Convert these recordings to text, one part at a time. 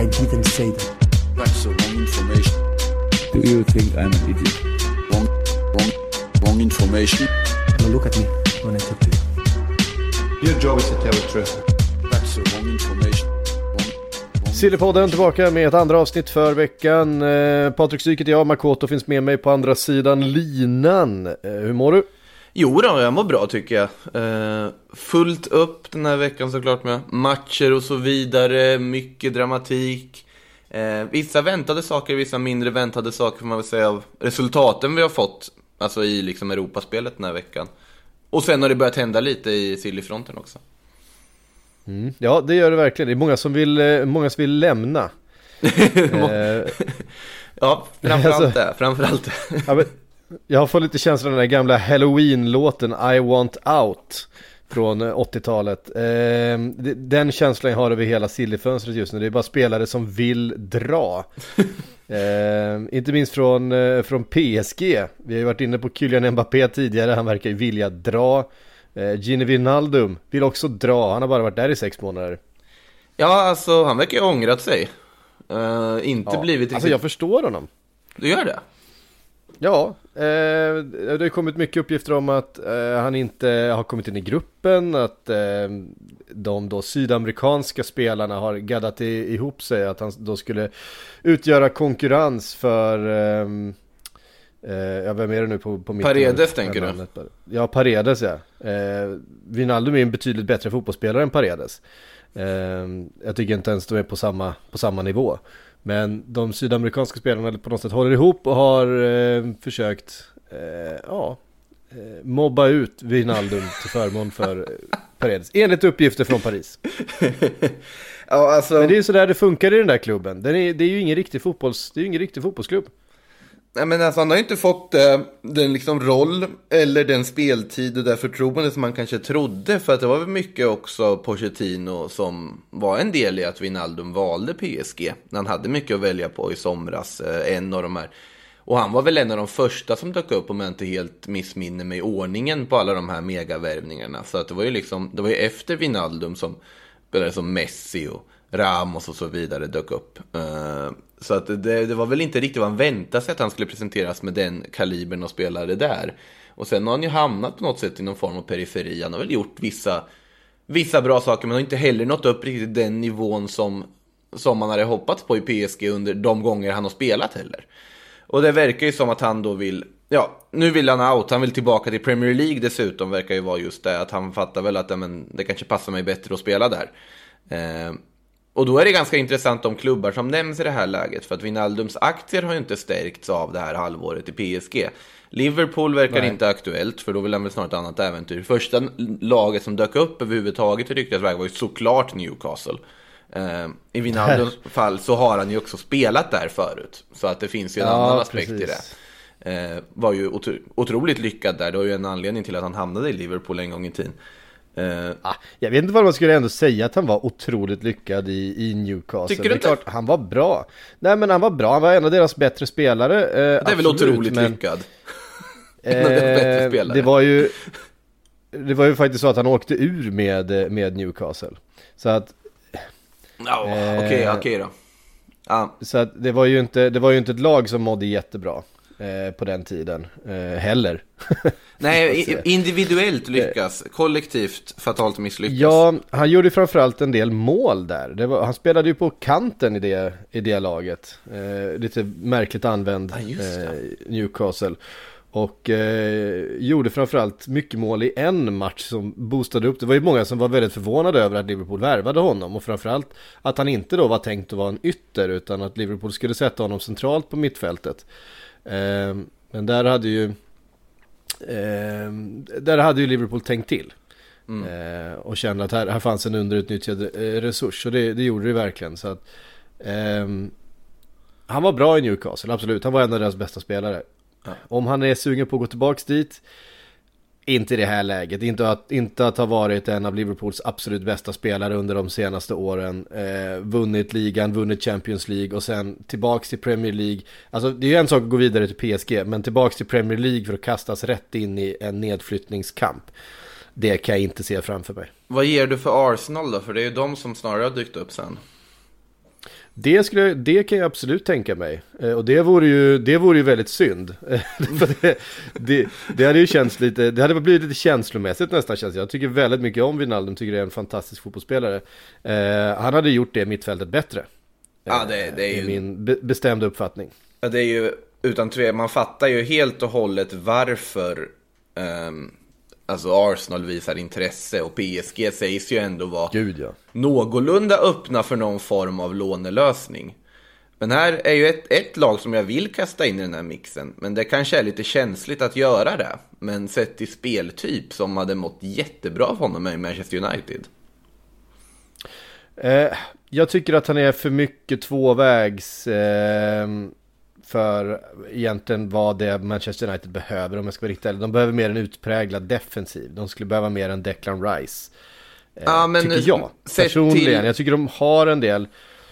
I didn't say that. That's the wrong information. Do you think I'm an idiot? Wrong, wrong, wrong information. Now look at me when I talk to you. Your job is to tell the truth. That's the wrong information. Sillypodden tillbaka med ett andra avsnitt för veckan. Eh, Patrik Syk heter jag, Makoto finns med mig på andra sidan linan. Eh, hur mår du? Jo då, jag mår bra tycker jag. Eh, fullt upp den här veckan såklart med matcher och så vidare, mycket dramatik. Eh, vissa väntade saker, vissa mindre väntade saker får man väl säga av resultaten vi har fått. Alltså i liksom Europaspelet den här veckan. Och sen har det börjat hända lite i Sillyfronten också. Ja, det gör det verkligen. Det är många som vill, eh, många som vill lämna. Eh, Ja, framförallt Alltså- det, framförallt det. ja, men, jag har fått lite känsla av den där gamla Halloween-låten I want out från eh, 80-talet. Eh, det- den känslan jag har över hela Sillyfönstret just nu. Det är bara spelare som vill dra. Eh, inte minst från, eh, från PSG. Vi har ju varit inne på Kylian Mbappé tidigare. Han verkar ju vilja dra. Eh, Gini Wijnaldum vill också dra. Han har bara varit där i sex månader. Ja, alltså han verkar ju ha ångrat sig. Eh, inte Ja, blivit Alltså riktigt... jag förstår honom. Du gör det? Ja, eh, det har kommit mycket uppgifter om att eh, han inte har kommit in i gruppen, att eh, de då sydamerikanska spelarna har gaddat i, ihop sig, att han då skulle utgöra konkurrens för, ehm, eh, ja vem är det nu på, på mitt Paredes, tänker du? Ja, Paredes ja. Eh, Wijnaldum är en betydligt bättre fotbollsspelare än Paredes. Eh, jag tycker inte ens de är på samma, på samma nivå. Men de sydamerikanska spelarna på något sätt håller ihop och har eh, försökt eh, ja, eh, mobba ut Wijnaldum till förmån för eh, Paredes. Enligt uppgifter från Paris. Ja, alltså... Men det är ju sådär det funkar i den där klubben. Den är, det är ju ingen riktig, fotbolls, det är ingen riktig fotbollsklubb. Nej men alltså han har ju inte fått eh, den liksom roll eller den speltid och det förtroende som man kanske trodde. För att det var väl mycket också Pochettino som var en del i att Wijnaldum valde PSG. Han hade mycket att välja på i somras. Eh, en av de här. Och han var väl en av de första som dök upp om jag inte helt missminner mig ordningen på alla de här megavärvningarna. Så att det var ju liksom, det var ju efter Wijnaldum som spelare som Messi och Ramos och så vidare dök upp. Eh, så att det, det var väl inte riktigt vad han väntade sig att han skulle presenteras med den kalibern och spelare där. Och sen har han ju hamnat på något sätt i någon form av periferi. Han har väl gjort vissa, vissa bra saker men har inte heller nått upp riktigt den nivån som, som man hade hoppats på i PSG under de gånger han har spelat heller. Och det verkar ju som att han då vill, ja, nu vill han out, han vill tillbaka till Premier League dessutom, verkar ju vara just det, att han fattar väl att ja, men, det kanske passar mig bättre att spela där. Eh, och då är det ganska intressant de klubbar som nämns i det här läget, för att Wijnaldums aktier har ju inte stärkts av det här halvåret i PSG. Liverpool verkar inte aktuellt, för då vill han väl snart ett annat äventyr. Första laget som dök upp överhuvudtaget i ryktets väg var ju såklart Newcastle. Eh, I Wijnaldums fall så har han ju också spelat där förut. Så att det finns ju en Ja, annan aspekt i precis. det. Eh, var ju otro otroligt lyckad där. Det var ju en anledning till att han hamnade i Liverpool en gång i tiden. Eh, Ah, jag vet inte vad man skulle ändå säga att han var otroligt lyckad i, i Newcastle. Tycker du inte? klart, han var bra. Nej men han var bra, han var en av deras bättre spelare. Eh, det är väl absolut, otroligt men, lyckad. En av deras bättre spelare. Det var ju Det var ju faktiskt så att han åkte ur med, med Newcastle. Så att, Ja, Eh, okej, okej då. Ja, så att det var ju inte, det var ju inte ett lag som mådde jättebra eh, på den tiden eh, heller. nej, individuellt lyckas. Kollektivt fatalt misslyckas. Ja, han gjorde framförallt en del mål där. Var, han spelade ju på kanten i det, i det laget. Eh, lite märkligt använd Ja, eh, Newcastle. Och eh, gjorde framförallt mycket mål i en match som boostade upp. Det var ju många som var väldigt förvånade över att Liverpool värvade honom. Och framförallt att han inte då var tänkt att vara en ytter utan att Liverpool skulle sätta honom centralt på mittfältet. Eh, men där hade ju eh, där hade ju Liverpool tänkt till. Eh, och kände att här, här fanns en underutnyttjad eh, resurs. Och det, det gjorde det verkligen. Så att, Ehm, han var bra i Newcastle, absolut. Han var en av deras bästa spelare. Om han är sugen på att gå tillbaks dit, inte i det här läget. Inte att, inte att ha varit en av Liverpools absolut bästa spelare under de senaste åren. Eh, vunnit ligan, vunnit Champions League och sen tillbaks till Premier League. Alltså det är ju en sak att gå vidare till PSG, men tillbaks till Premier League för att kastas rätt in i en nedflyttningskamp. Det kan jag inte se framför mig. Vad ger du för Arsenal då? För det är ju de som snarare har dykt upp sen. Det, skulle, det kan jag absolut tänka mig. Eh, och det vore ju, det vore ju väldigt synd. Det, det, det hade ju känts lite, det hade blivit lite känslomässigt nästan känns. Jag tycker väldigt mycket om Wijnaldum, tycker det är en fantastisk fotbollsspelare. Eh, han hade gjort det mittfältet bättre. Ja, det, det är ju... min be, bestämda uppfattning. Ja, det är ju utan tvekan, man fattar ju helt och hållet varför ehm, alltså Arsenal visar intresse och PSG sägs ju ändå vara Gud ja. någorlunda öppna för någon form av lånelösning. Men här är ju ett, ett lag som jag vill kasta in i den här mixen, men det kanske är lite känsligt att göra det. Men sett till speltyp som hade mått jättebra av honom i Manchester United. Eh, jag tycker att han är för mycket tvåvägs eh, för egentligen vad det Manchester United behöver om jag ska vara riktigt ärlig. De behöver mer en utpräglad defensiv. De skulle behöva mer en Declan Rice. Eh, Ja, men tycker jag. sett Personligen. till- Jag tycker de har en del.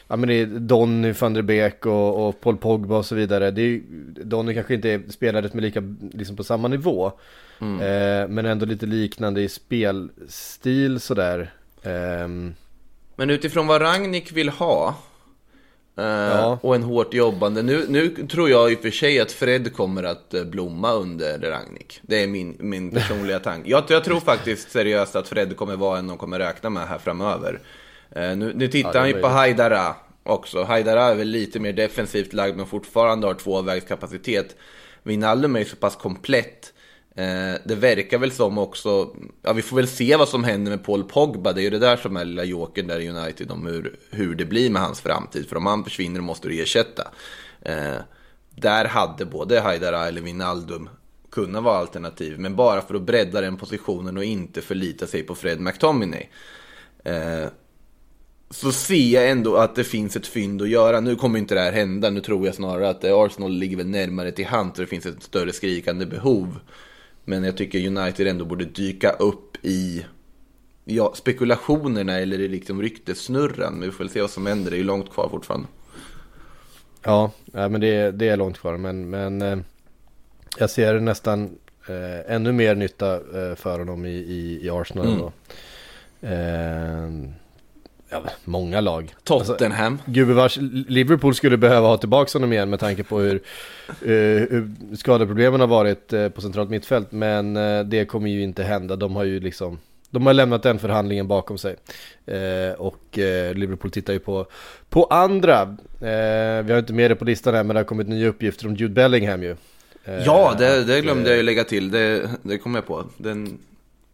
Ja men det är Donny van der Beek och, och Paul Pogba och så vidare. Det är, Donny kanske inte är spelare med lika, liksom på samma nivå. Mm. Eh, men ändå lite liknande i spelstil sådär. Ehm, Men utifrån vad Ragnik vill ha eh, Ja. och en hårt jobbande. Nu, nu tror jag i och för sig att Fred kommer att eh, blomma under Ragnik. Det är min, min personliga tanke. Jag, jag tror faktiskt seriöst att Fred kommer vara en de kommer räkna med här framöver. Eh, nu, nu tittar Ja, han ju på. Haidara också. Haidara är väl lite mer defensivt lagd men fortfarande har tvåvägskapacitet. Wijnaldum är ju så pass komplett. Eh, det verkar väl som också, ja vi får väl se vad som händer med Paul Pogba. Det är ju det där som är lilla jokern där i United om hur, hur det blir med hans framtid. För om han försvinner måste du ersätta. Eh, där hade både Haidara eller Wijnaldum kunnat vara alternativ. Men bara för att bredda den positionen och inte förlita sig på Fred McTominay. Eh, så ser jag ändå att det finns ett fynd att göra. Nu kommer inte det här hända. Nu tror jag snarare att Arsenal ligger väl närmare till hand. Så det finns ett större skrikande behov. Men jag tycker United ändå borde dyka upp i ja, spekulationerna eller i liksom ryktessnurran. Men vi får väl se vad som händer. Det är ju långt kvar fortfarande. Ja, men det, det är långt kvar. Men, men eh, jag ser nästan eh, ännu mer nytta eh, för honom i, i, i Arsenal. Mm. Ja, många lag. Alltså, Tottenham. Gubevars, Liverpool skulle behöva ha tillbaka honom igen med tanke på hur, eh, hur skadeproblemen har varit eh, på centralt mittfält. Men eh, det kommer ju inte hända. De har ju liksom de har lämnat den förhandlingen bakom sig. Eh, och eh, Liverpool tittar ju på, på andra. Eh, vi har inte med det på listan här men det har kommit nya uppgifter om Jude Bellingham ju. Ja, det, det glömde jag ju lägga till. Det, det kom jag på. Den,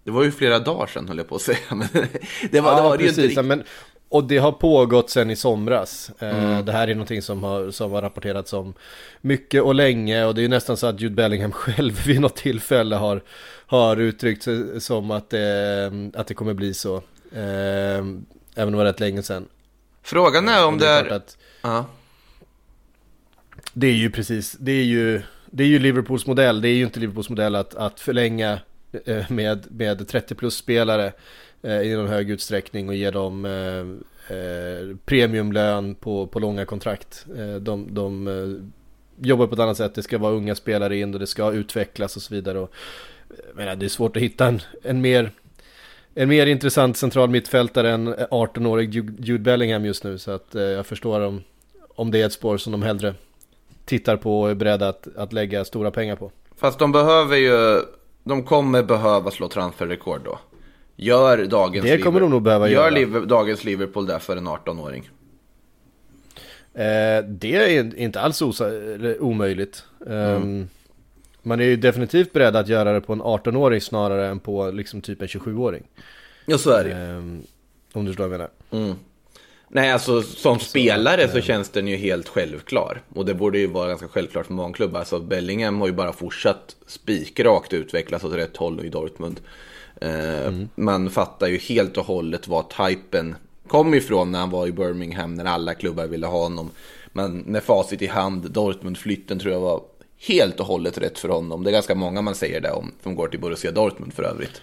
det var ju flera dagar sedan höll jag på att säga. Men det var, det, var det ju inte precis. riktigt. Men, och det har pågått sedan i somras. Eh, Mm. Det här är någonting som har, som har rapporterats om mycket och länge. Och det är nästan så att Jude Bellingham själv vid något tillfälle har, har uttryckt sig som att det, att det kommer bli så. Eh, även om det var rätt länge sedan. Frågan är om det klart är... att Ja. det är ju precis, det är ju, det är ju Liverpools modell. Det är ju inte Liverpools modell att, att förlänga eh, Eh, med, med 30 plus spelare eh, i någon hög utsträckning och ge dem eh, eh premiumlön på, på långa kontrakt. De de jobbar på ett annat sätt. Det ska vara unga spelare in och det ska utvecklas och så vidare. Och, menar, det är svårt att hitta en, en mer en mer intressant central mittfältare än 18-årig Jude Bellingham just nu. Så att eh, jag förstår om, om det är ett spår som de hellre tittar på och är beredda att, att lägga stora pengar på. Fast de behöver ju... De kommer behöva slå transferrekord då. Gör dagens... Det kommer de nog behöva Gör göra. Liver, dagens Liverpool där för en 18-åring. Eh, det är inte alls omöjligt. Ehm, Man är ju definitivt beredd att göra det på en 18-åring snarare än på liksom typ en 27-åring. Ja, så är det ju. Ehm, om du förstår vad jag menar. Mm. Nej, alltså som spelare så känns den ju helt självklar. Och det borde ju vara ganska självklart för många klubbar. Alltså Bellingham har ju bara fortsatt spikrakt utvecklas åt rätt håll i Dortmund. Eh, Man fattar ju helt och hållet vad typen kom ifrån när han var i Birmingham, när alla klubbar ville ha honom. Men med facit i hand, Dortmund-flytten tror jag var helt och hållet rätt för honom. Det är ganska många man säger det om, som går till Borussia Dortmund för övrigt.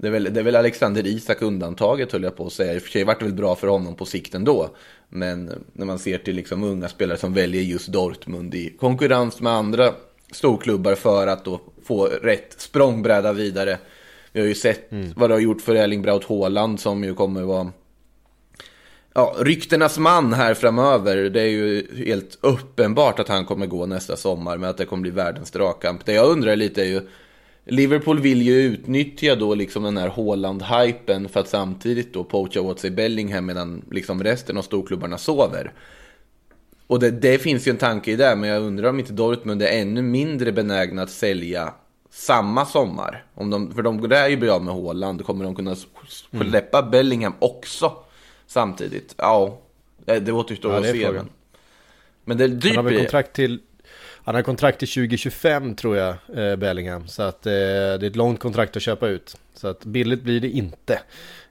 Det är, väl, det är väl Alexander Isak undantaget höll jag på att säga. I och för sig vart det väl bra för honom på sikt ändå. Men när man ser till liksom unga spelare som väljer just Dortmund i konkurrens med andra storklubbar för att då få rätt språngbräda vidare. Vi har ju sett mm. vad det har gjort för Erling Braut Haaland som ju kommer vara ja, ryktenas man här framöver. Det är ju helt uppenbart att han kommer gå nästa sommar med att det kommer bli världens dragkamp. Det jag undrar lite är ju Liverpool vill ju utnyttja då liksom den här Haaland-hypen för att samtidigt då poacha åt sig Bellingham medan liksom resten av storklubbarna sover. Och det, det, finns ju en tanke i det, men jag undrar om inte Dortmund är ännu mindre benägna att sälja samma sommar. Om de, för de är ju bra med Haaland, kommer de kunna släppa mm. Bellingham också samtidigt? Ja, det, det återstår ja, att se. Men, men det är dyrt. Han har väl kontrakt till han har kontrakt till 2025 tror jag, eh, Bellingham. Så att eh, det är ett långt kontrakt att köpa ut. Så att billigt blir det inte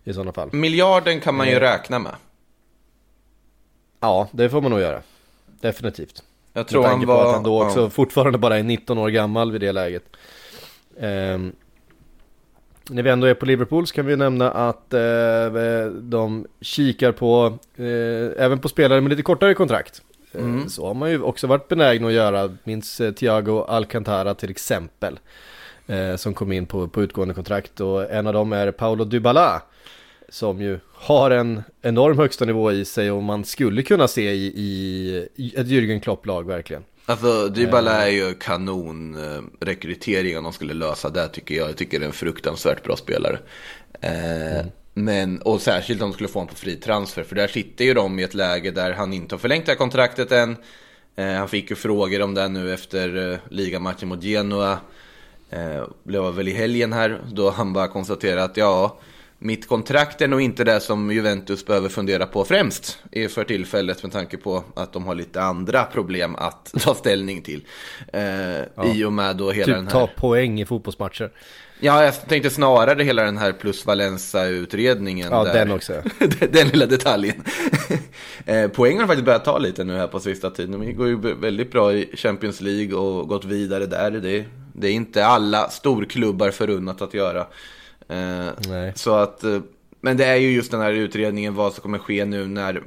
i sådana fall. Miljarden kan man ju eh. räkna med. Ja, det får man nog göra. Definitivt. Jag tror han var... På att han då också ja. fortfarande bara är 19 år gammal vid det läget. Eh, när vi ändå är på Liverpool så kan vi nämna att eh, de kikar på, eh, även på spelare med lite kortare kontrakt. Eh, mm. Så har man ju också varit benägen att göra, minns eh, Thiago Alcantara till exempel. Eh, som kom in på, på utgående kontrakt och en av dem är Paolo Dybala. Som ju har en enorm högsta nivå i sig och man skulle kunna se i, i, ett Jürgen Klopp-lag verkligen. Alltså Dybala är ju kanon rekrytering om de skulle lösa det tycker jag. Jag tycker det är en fruktansvärt bra spelare. mm. Men, och särskilt om de skulle få honom på fri transfer. För där sitter ju de i ett läge där han inte har förlängt det här kontraktet än. Eh, han fick ju frågor om det nu efter eh, ligamatchen mot Genoa. Eh, det var väl i helgen här då han bara konstaterade att ja, mitt kontrakt är nog inte det som Juventus behöver fundera på främst för tillfället med tanke på att de har lite andra problem att ta ställning till. Eh, ja. I och med då hela typ den här... ta poäng i fotbollsmatcher. Ja, jag tänkte snarare hela den här plus Valenza-utredningen. Ja, där. den också. den lilla detaljen. eh, poängen har faktiskt börjat ta lite nu här på sista tiden. De går ju väldigt bra i Champions League och gått vidare där. Det, det är inte alla storklubbar förunnat att göra. Eh. Så att, eh, men det är ju just den här utredningen vad som kommer ske nu när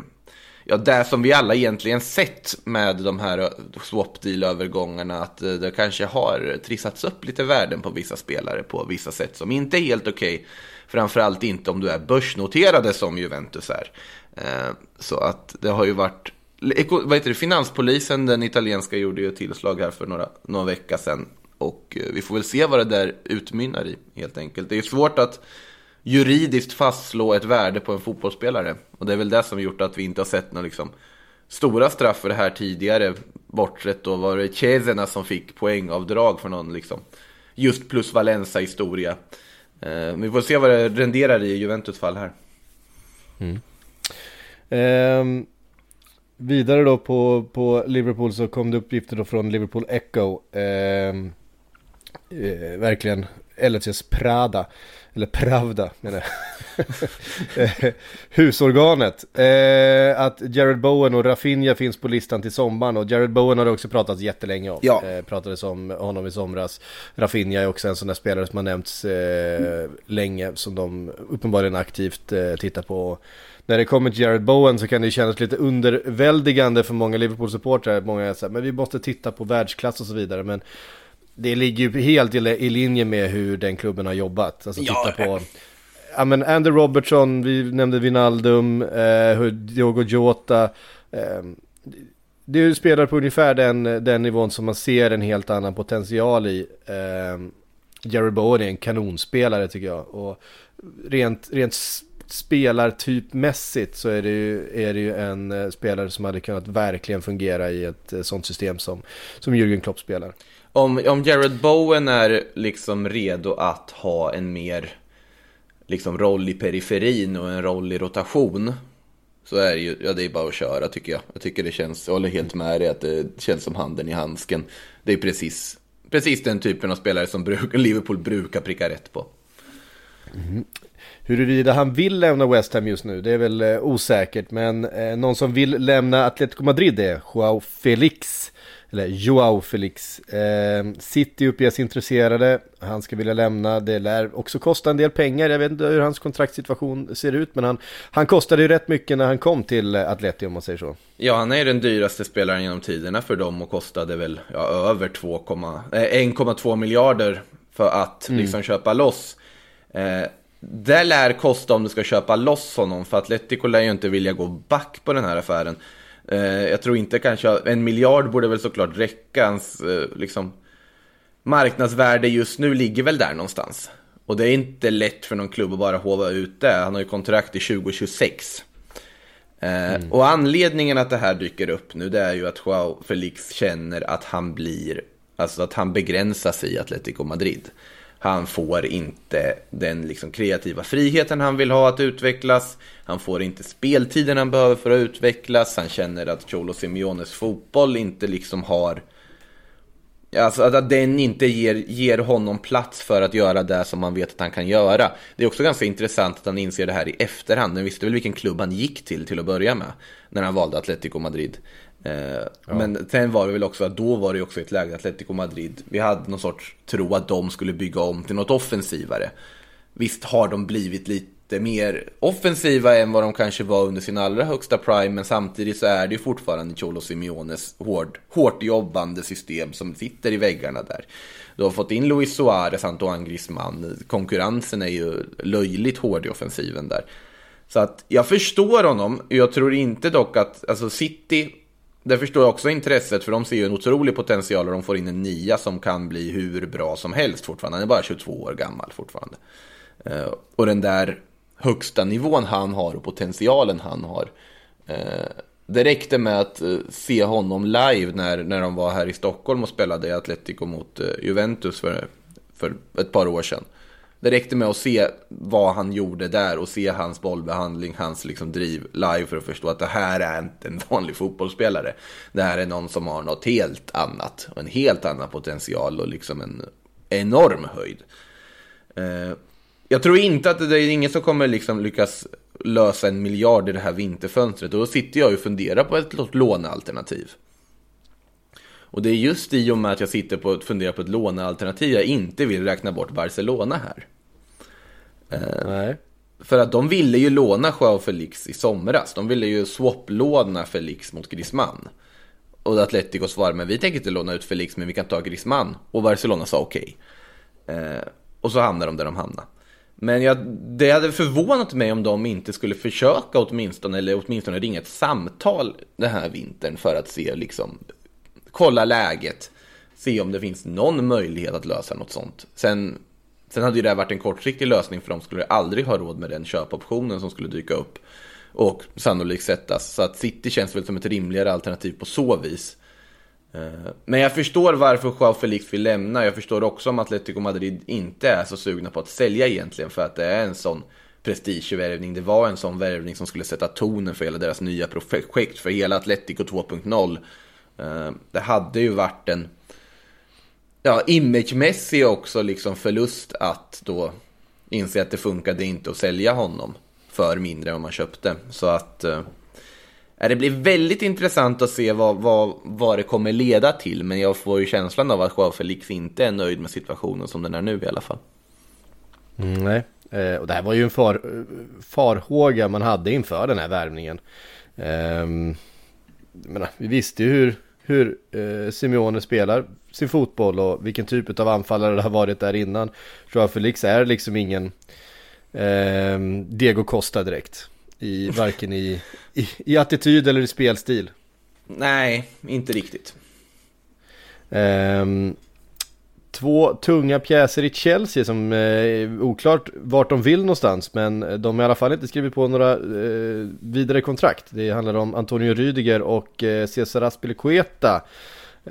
ja, det som vi alla egentligen sett med de här swap deal-övergångarna, att eh, det kanske har trissats upp lite värden på vissa spelare på vissa sätt som inte är helt okej. Okay. Framförallt inte om du är börsnoterade som Juventus är. Så att det har ju varit vad heter det, Finanspolisen, den italienska, gjorde ju ett tillslag här för några, några veckor sedan och eh, vi får väl se vad det där utmynnar i helt enkelt. Det är svårt att juridiskt fastslå ett värde på en fotbollsspelare. Och det är väl det som gjort att vi inte har sett några liksom, stora straff för det här tidigare. Bortsett då var det Chesena som fick poängavdrag för någon liksom, just plus Valenza-historia. Eh, vi får se vad det renderar i Juventus fall här. Mm. Eh, vidare då på, på Liverpool så kom det uppgifter då från Liverpool Echo. Eh, eh, verkligen LFCs Prada, eller Pravda menar jag. Husorganet. Eh, att Jared Bowen och Rafinha finns på listan till sommaren och Jared Bowen har det också pratats jättelänge om. Ja. Eh, pratades om honom i somras. Rafinha är också en sån där spelare som har nämnts eh, länge som de uppenbarligen aktivt eh, tittar på. När det kommer till Jared Bowen så kan det kännas lite underväldigande för många Liverpool-supportrar. Många säger men vi måste titta på världsklass och så vidare. Men det ligger ju helt i, linje med hur den klubben har jobbat. Alltså ja, titta på, ja men Andy Robertson, vi nämnde Vinaldum, eh, Diogo Jota. Eh, det är ju spelare på ungefär den, den nivån som man ser en helt annan potential i. Eh, Jerry Bowen är en kanonspelare tycker jag. Och rent, rent spelartypmässigt så är det, ju, är det ju en eh, spelare som hade kunnat verkligen fungera i ett eh, sånt system som, som Jürgen Klopp spelar om, om Jared Bowen är liksom redo att ha en mer liksom roll i periferin och en roll i rotation så är det ju, ja det är bara att köra tycker jag. Jag tycker det känns, jag håller helt med dig att det känns som handen i handsken. Det är precis, precis den typen av spelare som bruk, Liverpool brukar pricka rätt på. Mm. Huruvida han vill lämna West Ham just nu, det är väl eh, osäkert. Men eh, någon som vill lämna Atletico Madrid är Joao Felix. Eller Joao Felix. Eh, City uppges intresserade. Han ska vilja lämna. Det lär också kosta en del pengar. Jag vet inte hur hans kontraktssituation ser ut. Men han, han kostade ju rätt mycket när han kom till Atleti om man säger så. Ja, han är den dyraste spelaren genom tiderna för dem och kostade väl ja, över 1,2 miljarder för att mm. liksom köpa loss. Eh, det lär kosta om du ska köpa loss honom, för Atletico lär ju inte vilja gå back på den här affären. Eh, jag tror inte kanske, en miljard borde väl såklart räcka. Hans eh, liksom, marknadsvärde just nu ligger väl där någonstans. Och det är inte lätt för någon klubb att bara hova ut det. Han har ju kontrakt i 2026. Eh, mm. Och anledningen att det här dyker upp nu det är ju att Joao Felix känner att han blir, alltså att han begränsar sig i Atletico Madrid. Han får inte den liksom kreativa friheten han vill ha att utvecklas. Han får inte speltiden han behöver för att utvecklas. Han känner att Cholo Simeones fotboll inte liksom har... Alltså att den inte ger, ger honom plats för att göra det som man vet att han kan göra. Det är också ganska intressant att han inser det här i efterhand. Han visste väl vilken klubb han gick till till att börja med. När han valde Atletico Madrid. Eh, ja. Men sen var det väl också att då var det också ett läge Atletico Madrid. Vi hade någon sorts tro att de skulle bygga om till något offensivare. Visst har de blivit lite mer offensiva än vad de kanske var under sin allra högsta prime. Men samtidigt så är det ju fortfarande Cholo Simeones hård, hårt jobbande system som sitter i väggarna där. Du har fått in Luis Suarez, Antoine Griezmann. Konkurrensen är ju löjligt hård i offensiven där. Så att jag förstår honom. Jag tror inte dock att, alltså City det förstår jag också intresset, för de ser ju en otrolig potential och de får in en nia som kan bli hur bra som helst fortfarande. Han är bara 22 år gammal fortfarande. Eh, och den där högsta nivån han har och potentialen han har. Eh, det räckte med att eh, se honom live när, när de var här i Stockholm och spelade i Atletico mot Juventus för, för ett par år sedan. Det räckte med att se vad han gjorde där och se hans bollbehandling, hans liksom driv live för att förstå att det här är inte en vanlig fotbollsspelare. Det här är någon som har något helt annat, en helt annan potential och liksom en enorm höjd. Eh, jag tror inte att det är ingen som kommer liksom lyckas lösa en miljard i det här vinterfönstret och då sitter jag och funderar på ett lånealternativ. Och det är just i och med att jag sitter på att fundera på ett lånealternativ jag inte vill räkna bort Barcelona här. Eh, Nej. För att de ville ju låna Joao Felix i somras. De ville ju swap-låna Felix mot Griezmann. Och Atletico svarade, men vi tänker inte låna ut Felix, men vi kan ta Griezmann. Och Barcelona sa okej. Okay. Eh, och så hamnar de där de hamnar. Men jag, det hade förvånat mig om de inte skulle försöka åtminstone, eller åtminstone ringa ett samtal den här vintern för att se liksom kolla läget, se om det finns någon möjlighet att lösa något sånt. Sen, sen hade ju det varit en kortsiktig lösning för de skulle aldrig ha råd med den köpoptionen som skulle dyka upp och sannolikt sättas. Så att City känns väl som ett rimligare alternativ på så vis. Eh, men jag förstår varför Joao Felix vill lämna. Jag förstår också om Atletico Madrid inte är så sugna på att sälja egentligen för att det är en sån prestigevärvning. Det var en sån värvning som skulle sätta tonen för hela deras nya projekt, för hela Atletico 2.0. Eh, det hade ju varit en ja, imagemässig också liksom förlust att då inse att det funkade inte att sälja honom för mindre än vad man köpte. Så att eh, det blir väldigt intressant att se vad, vad, vad det kommer leda till. Men jag får ju känslan av att Joao Felix inte är nöjd med situationen som den är nu i alla fall. Mm, nej, eh, och det här var ju en far, farhåga man hade inför den här värvningen. Eh, menar, vi visste ju hur, hur eh, Simeone spelar sin fotboll och vilken typ av anfallare det har varit där innan. Joao Felix är liksom ingen eh, Diego Costa direkt. I, varken i, i, i attityd eller i spelstil. Nej, inte riktigt. Um, två tunga pjäser i Chelsea som eh, oklart vart de vill någonstans men de har i alla fall inte skrivit på några eh, vidare kontrakt. Det handlar om Antonio Rydiger och eh, Cesar Aspilicueta.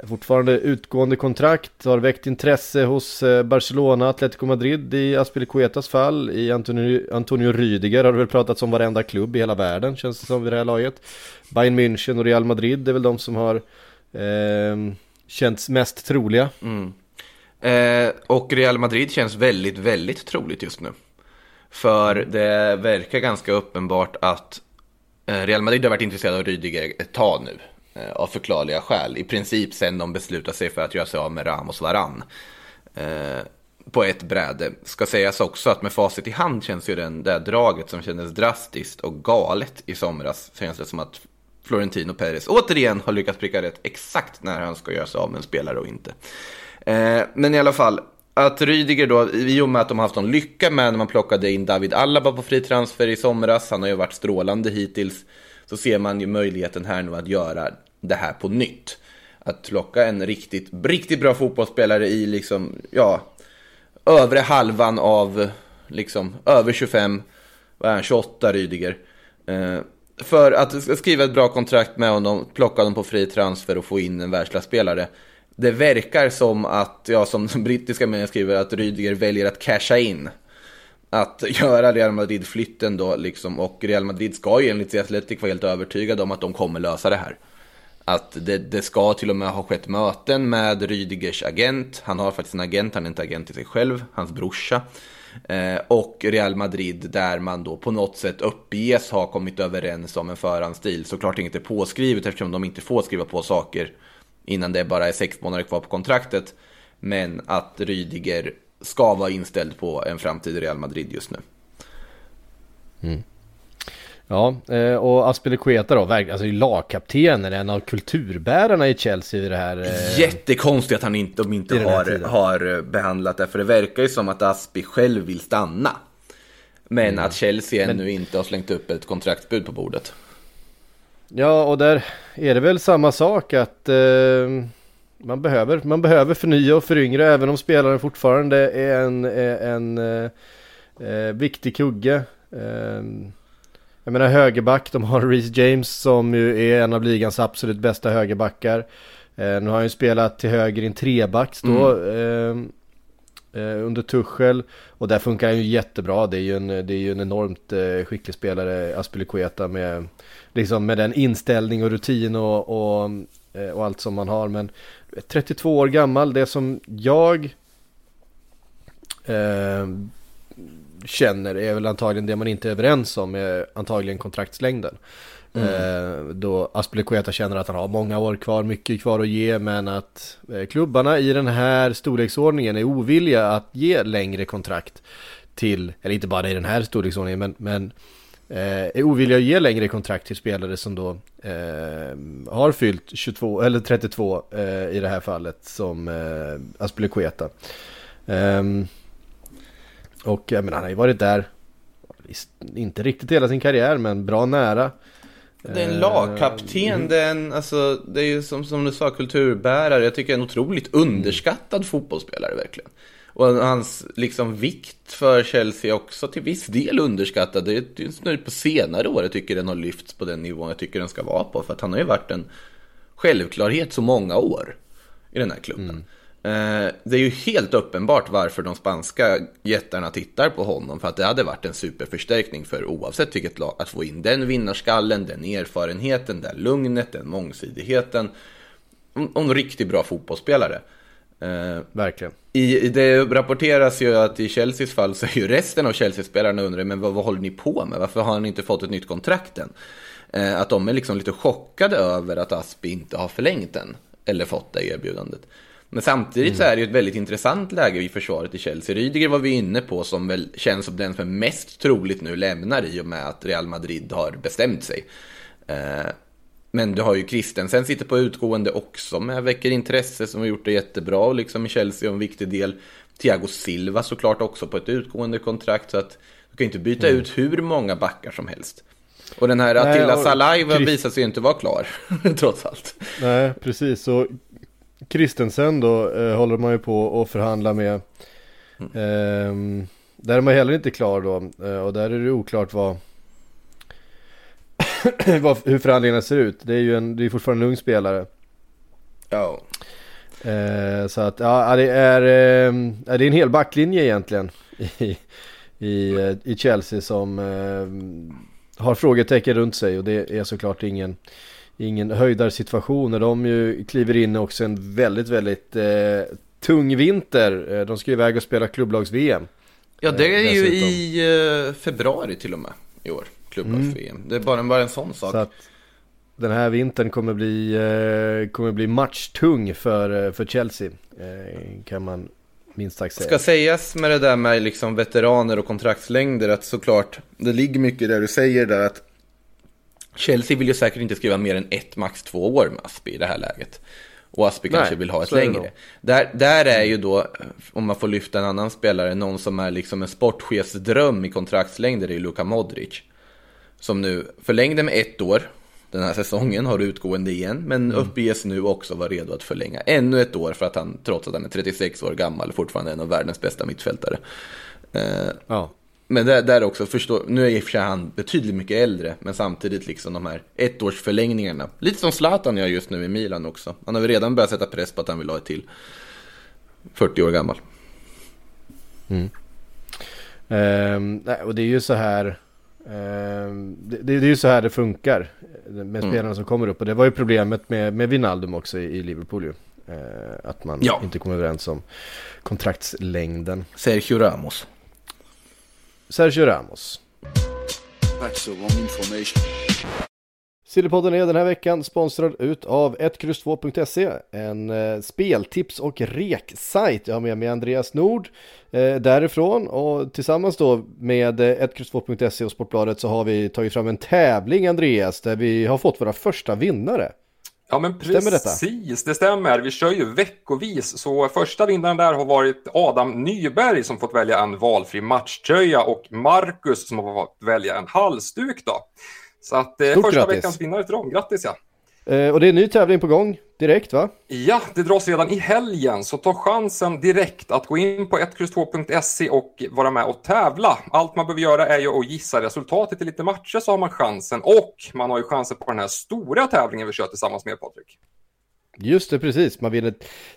Fortfarande utgående kontrakt, har väckt intresse hos eh, Barcelona, Atletico Madrid i Aspilicuetas fall. I Antonio, Antonio Rydiger har det väl pratats om varenda klubb i hela världen känns det som vid det här laget. Bayern München och Real Madrid är väl de som har eh, känts mest troliga. Mm. Eh, och Real Madrid känns väldigt, väldigt troligt just nu. För det verkar ganska uppenbart att eh, Real Madrid har varit intresserade av Rydiger ett tag nu. eh, Av förklarliga skäl. I princip sen de beslutade sig för att göra sig av med Ramos Varann. Eh, på ett bräde. Ska sägas också att med facit i hand känns ju den, det draget som kändes drastiskt och galet i somras. Känns det som att Florentino Perez återigen har lyckats pricka rätt exakt när han ska göra sig av med en spelare och inte. Eh, men i alla fall, att Rydiger då, i och med att de har haft någon lycka med när man plockade in David Alaba på fri transfer i somras, han har ju varit strålande hittills, så ser man ju möjligheten här nu att göra det här på nytt. Att plocka en riktigt, riktigt bra fotbollsspelare i liksom, ja, övre halvan av, liksom, över 25, vad är han, 28 Rydiger. Eh, för att skriva ett bra kontrakt med honom, plocka honom på fri transfer och få in en världsklasspelare. Det verkar som att, ja som brittiska medier skriver, att Rydiger väljer att casha in. Att göra Real Madrid-flytten då liksom, och Real Madrid ska ju enligt Athletic vara helt övertygade om att de kommer lösa det här. Att det, det ska till och med ha skett möten med Rydigers agent. Han har faktiskt en agent, han är inte agent till sig själv, hans brorsa. Eh, och Real Madrid där man då på något sätt uppges ha kommit överens om en förhandsstil. Såklart inget är påskrivet eftersom de inte får skriva på saker innan det bara är sex månader kvar på kontraktet. Men att Rydiger ska vara inställd på en framtid i Real Madrid just nu. Ja, eh, och Aspilicueta då, alltså lagkaptenen, en av kulturbärarna i Chelsea i det här. eh, Jättekonstigt att han inte, de inte har, har behandlat det, för det verkar ju som att Aspi själv vill stanna. Men Mm. att Chelsea ännu inte har slängt upp ett kontraktsbud på bordet. Ja, och där är det väl samma sak att eh, man, behöver, man behöver förnya och föryngra även om spelaren fortfarande är en, en eh, eh, viktig kugge. Eh, jag menar högerback, de har Reece James som ju är en av ligans absolut bästa högerbackar. Eh, nu har han ju spelat till höger i en trebacks då. Eh, eh, Eh, under Tuchel. Och där funkar han ju jättebra. Det är ju en, det är ju en enormt eh, skicklig spelare, Aspilicueta med, liksom med den inställning och rutin och, och, eh, och allt som man har. Men 32 år gammal, det som jag eh, känner är väl antagligen det man inte är överens om, är antagligen kontraktslängden. Mm. Eh, då Aspelekueta känner att han har många år kvar, mycket kvar att ge, men att eh, klubbarna i den här storleksordningen är ovilliga att ge längre kontrakt till, eller inte bara i den här storleksordningen, men, men eh, är ovilliga att ge längre kontrakt till spelare som då eh, har fyllt 22, eller 32 eh, i det här fallet, som eh, Aspelekueta. Eh, och jag menar, han har ju varit där, inte riktigt hela sin karriär, men bra nära. Det är en Eh, lagkapten, det är, en, alltså, det är ju som, som du sa kulturbärare. Jag tycker en otroligt underskattad fotbollsspelare verkligen. Och hans liksom vikt för Chelsea är också till viss del underskattad. Det är är snudd på senare år jag tycker den har lyfts på den nivån jag tycker den ska vara på. För att han har ju varit en självklarhet så många år i den här klubben. Eh, Det är ju helt uppenbart varför de spanska jättarna tittar på honom. För att det hade varit en superförstärkning för oavsett vilket lag. Att få in den vinnarskallen, den erfarenheten, det lugnet, den mångsidigheten. Och en riktigt bra fotbollsspelare. Eh, Verkligen. i, det rapporteras ju att i Chelseas fall så är ju resten av Chelsea-spelarna undrar men vad, vad håller ni på med? Varför har ni inte fått ett nytt kontrakt än? Eh, att de är liksom lite chockade över att Aspi inte har förlängt den. Eller fått det erbjudandet. Men samtidigt så är det ju ett väldigt intressant läge i försvaret i Chelsea. Rydiger var vi inne på som väl känns som den som är mest troligt nu lämnar i och med att Real Madrid har bestämt sig. Eh, men du har ju Christensen sitter på utgående också med väcker intresse som har gjort det jättebra och liksom i Chelsea och en viktig del. Thiago Silva såklart också på ett utgående kontrakt så att du kan inte byta ut hur många backar som helst. Och den här Nej, Attila och Salaiva visar sig inte vara klar, trots allt. Nej, precis. Så Kristensen då eh, håller man ju på att förhandla med. Ehm, där är man heller inte klar då. Eh, och där är det oklart vad, vad hur förhandlingarna ser ut. Det är ju en, det är fortfarande en ung spelare. Ja. Eh, så att ja, det är, eh, det är en hel backlinje egentligen i, i, eh, i Chelsea som eh, har frågetecken runt sig och det är såklart ingen, ingen höjdarsituation och de ju kliver in också en väldigt, väldigt eh, tung vinter. Eh, de ska iväg och spela klubblags-VM. Ja, det är ju dessutom. i eh, februari till och med i år. Klubblags-VM. Det är bara, bara en sån sak. Så att den här vintern kommer bli, eh, kommer bli matchtung för, eh, för Chelsea. Eh, kan man minst sagt säga. Ska sägas med det där med liksom veteraner och kontraktslängder att såklart, det ligger mycket där du säger där att Chelsea vill ju säkert inte skriva mer än ett, max två år med Aspi i det här läget. Och Aspi kanske vill ha ett längre. Där, där är ju då, om man får lyfta en annan spelare, någon som är liksom en sportchefs dröm i kontraktslängder, det är ju Luka Modric. Som nu förlängde med ett år den här säsongen, har utgående igen, men uppges nu också vara redo att förlänga ännu ett år för att han, trots att han är 36 år gammal, fortfarande är en av världens bästa mittfältare. Eh, Ja. Men där, där också, förstå, nu är i och för sig han betydligt mycket äldre, men samtidigt liksom de här ettårsförlängningarna. Lite som Zlatan gör just nu i Milan också. Han har väl redan börjat sätta press på att han vill ha ett till. 40 år gammal. Ehm, nej, och det är ju så här ehm, det, det är ju så här det funkar med spelarna som kommer upp och det var ju problemet med, med Wijnaldum också i, i Liverpool ju. Eh, att man Ja. inte kom överens om kontraktslängden. Sergio Ramos. Sergio Ramos. Sillypodden är den här veckan sponsrad utav 1X2.se En eh, speltips och reksajt. Jag har med mig Andreas Nord eh, därifrån och tillsammans då med eh, 1X2.se och Sportbladet så har vi tagit fram en tävling Andreas där vi har fått våra första vinnare. Ja men Stämmer detta? precis, det stämmer. Vi kör ju veckovis. Så första vinnaren där har varit Adam Nyberg som fått välja en valfri matchtröja och Marcus som har fått välja en halsduk då. Så att eh, första grattis. veckans vinnare till dem. Grattis ja! Eh, och det är en ny tävling på gång direkt va? Ja, det dras redan i helgen, så ta chansen direkt att gå in på 1X2.se och vara med och tävla. Allt man behöver göra är ju att gissa resultatet i lite matcher så har man chansen och man har ju chansen på den här stora tävlingen vi kör tillsammans med Patrik. Just det, precis. Man vinner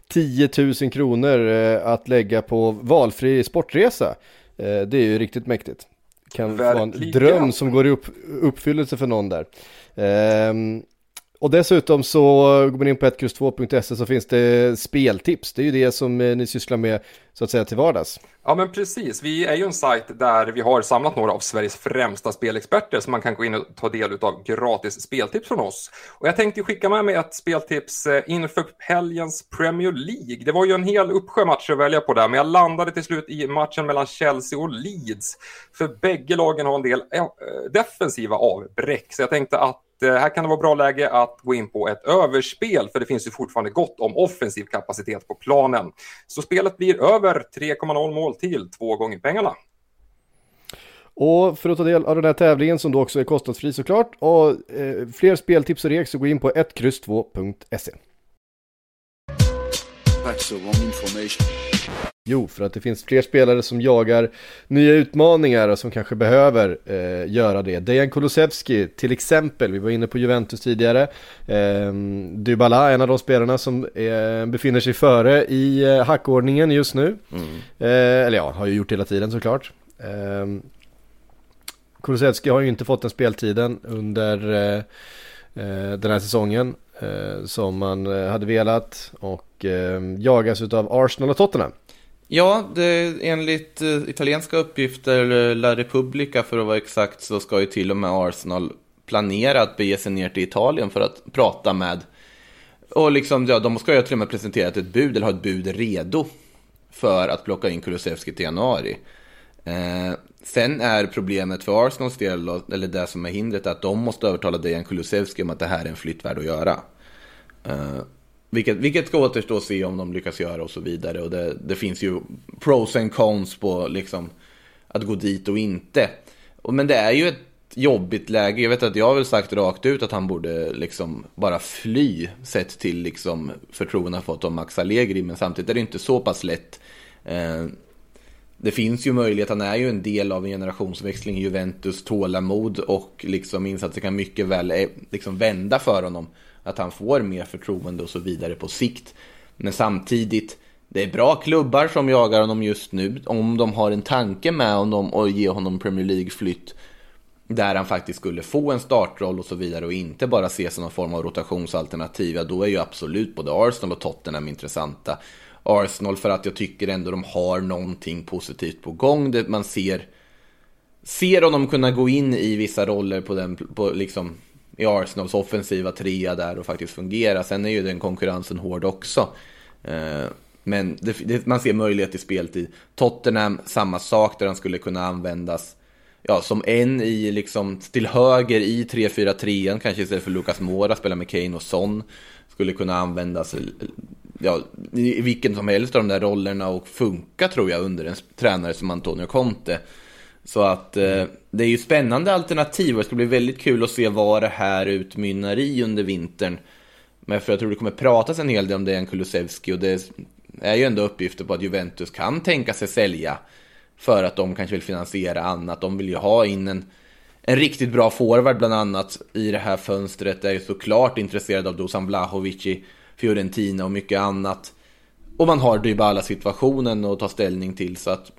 10 000 kronor eh, att lägga på valfri sportresa. Eh, det är ju riktigt mäktigt. Kan vara en Verkligen. dröm som går i upp, uppfyllelse för någon där. Och dessutom så går man in på 1X2.se så finns det speltips. Det är ju det som eh, ni sysslar med så att säga till vardags. Ja, men precis. Vi är ju en sajt där vi har samlat några av Sveriges främsta spelexperter som man kan gå in och ta del av gratis speltips från oss. Och jag tänkte skicka med mig ett speltips eh, inför helgens Premier League. Det var ju en hel uppsjö matcher att välja på där, men jag landade till slut i matchen mellan Chelsea och Leeds. För bägge lagen har en del eh, defensiva avbräck, så jag tänkte att eh, här kan det vara bra läge att gå in på ett överspel, för det finns ju fortfarande gott om offensiv kapacitet på planen. Så spelet blir över 3,0 mål till två gånger pengarna. Och för att ta del av den här tävlingen som då också är kostnadsfri såklart och eh, fler speltips och rek så gå in på 1X2.se. Jo, för att det finns fler spelare som jagar nya utmaningar och som kanske behöver eh, göra det. Dejan Kulusevski till exempel, vi var inne på Juventus tidigare. Eh, Dybala, en av de spelarna som eh, befinner sig före i eh, hackordningen just nu. Eh, eller ja, har ju gjort hela tiden såklart. Eh, Kulusevski har ju inte fått den speltiden under eh, eh, den här säsongen som man hade velat och eh, jagas av Arsenal och Tottenham. Ja, det, enligt eh, italienska uppgifter, eller La Repubblica för att vara exakt, så ska ju till och med Arsenal planera att bege sig ner till Italien för att prata med och liksom, ja, de ska ju till och med presentera ett bud, eller ha ett bud redo för att plocka in Kulusevski till januari. Eh, sen är problemet för Arsenals del, eller det som är hindret, att de måste övertala Dejan Kulusevski om att det här är en flytt värd att göra. Eh, vilket, vilket ska återstå att se om de lyckas göra och så vidare. Och det, det finns ju pros and cons på liksom att gå dit och inte. Men det är ju ett jobbigt läge. Jag vet att jag har väl sagt rakt ut att han borde liksom bara fly sett till liksom förtroende han fått av Max Allegri. Men samtidigt är det inte så pass lätt. Eh, det finns ju möjlighet, han är ju en del av en generationsväxling i Juventus, tålamod och liksom insatser kan mycket väl eh, liksom vända för honom. Att han får mer förtroende och så vidare på sikt. Men samtidigt, det är bra klubbar som jagar honom just nu. Om de har en tanke med honom och ger honom Premier League-flytt där han faktiskt skulle få en startroll och så vidare och inte bara ses som någon form av rotationsalternativ, ja då är ju absolut både Arsenal och Tottenham intressanta. Arsenal för att jag tycker ändå de har någonting positivt på gång. Man ser, ser honom kunna gå in i vissa roller på den, på liksom, i Arsenals offensiva trea där och faktiskt fungera. Sen är ju den konkurrensen hård också. Eh, men det, det, man ser möjlighet till speltid. Tottenham, samma sak där han skulle kunna användas ja, som en i liksom till höger i 3-4-3, kanske istället för Lucas Moura, spela med Kane och Son. Skulle kunna användas ja, i vilken som helst av de där rollerna och funka tror jag under en tränare som Antonio Conte. Så att eh, det är ju spännande alternativ och det ska bli väldigt kul att se vad det här utmynnar i under vintern. Men för jag tror det kommer pratas en hel del om Dejan Kulusevski och det är ju ändå uppgifter på att Juventus kan tänka sig sälja för att de kanske vill finansiera annat. De vill ju ha in en, en riktigt bra forward bland annat i det här fönstret. Är ju såklart intresserad av Dusan Vlahovic i Fiorentina och mycket annat. Och man har Dybala-situationen att ta ställning till så att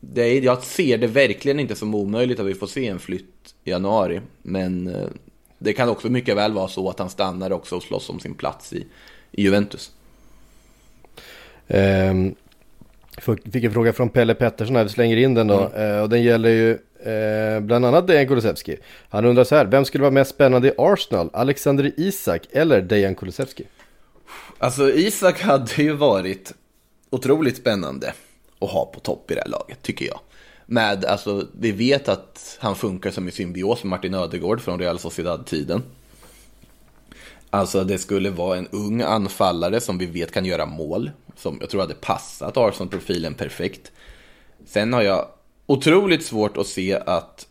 det är, jag ser det verkligen inte som omöjligt att vi får se en flytt i januari. Men eh, det kan också mycket väl vara så att han stannar också och slåss om sin plats i, i Juventus. Um, fick en fråga från Pelle Pettersson här, vi slänger in den då. Mm. Uh, och den gäller ju uh, bland annat Dejan Kulusevski. Han undrar så här, vem skulle vara mest spännande i Arsenal? Alexander Isak eller Dejan Kulusevski? Alltså Isak hade ju varit otroligt spännande att ha på topp i det här laget, tycker jag. Med, alltså, vi vet att han funkar som i symbios med Martin Ödegård från Real Sociedad-tiden. Alltså det skulle vara en ung anfallare som vi vet kan göra mål. Som jag tror hade passat Arsenal-profilen perfekt. Sen har jag otroligt svårt att se att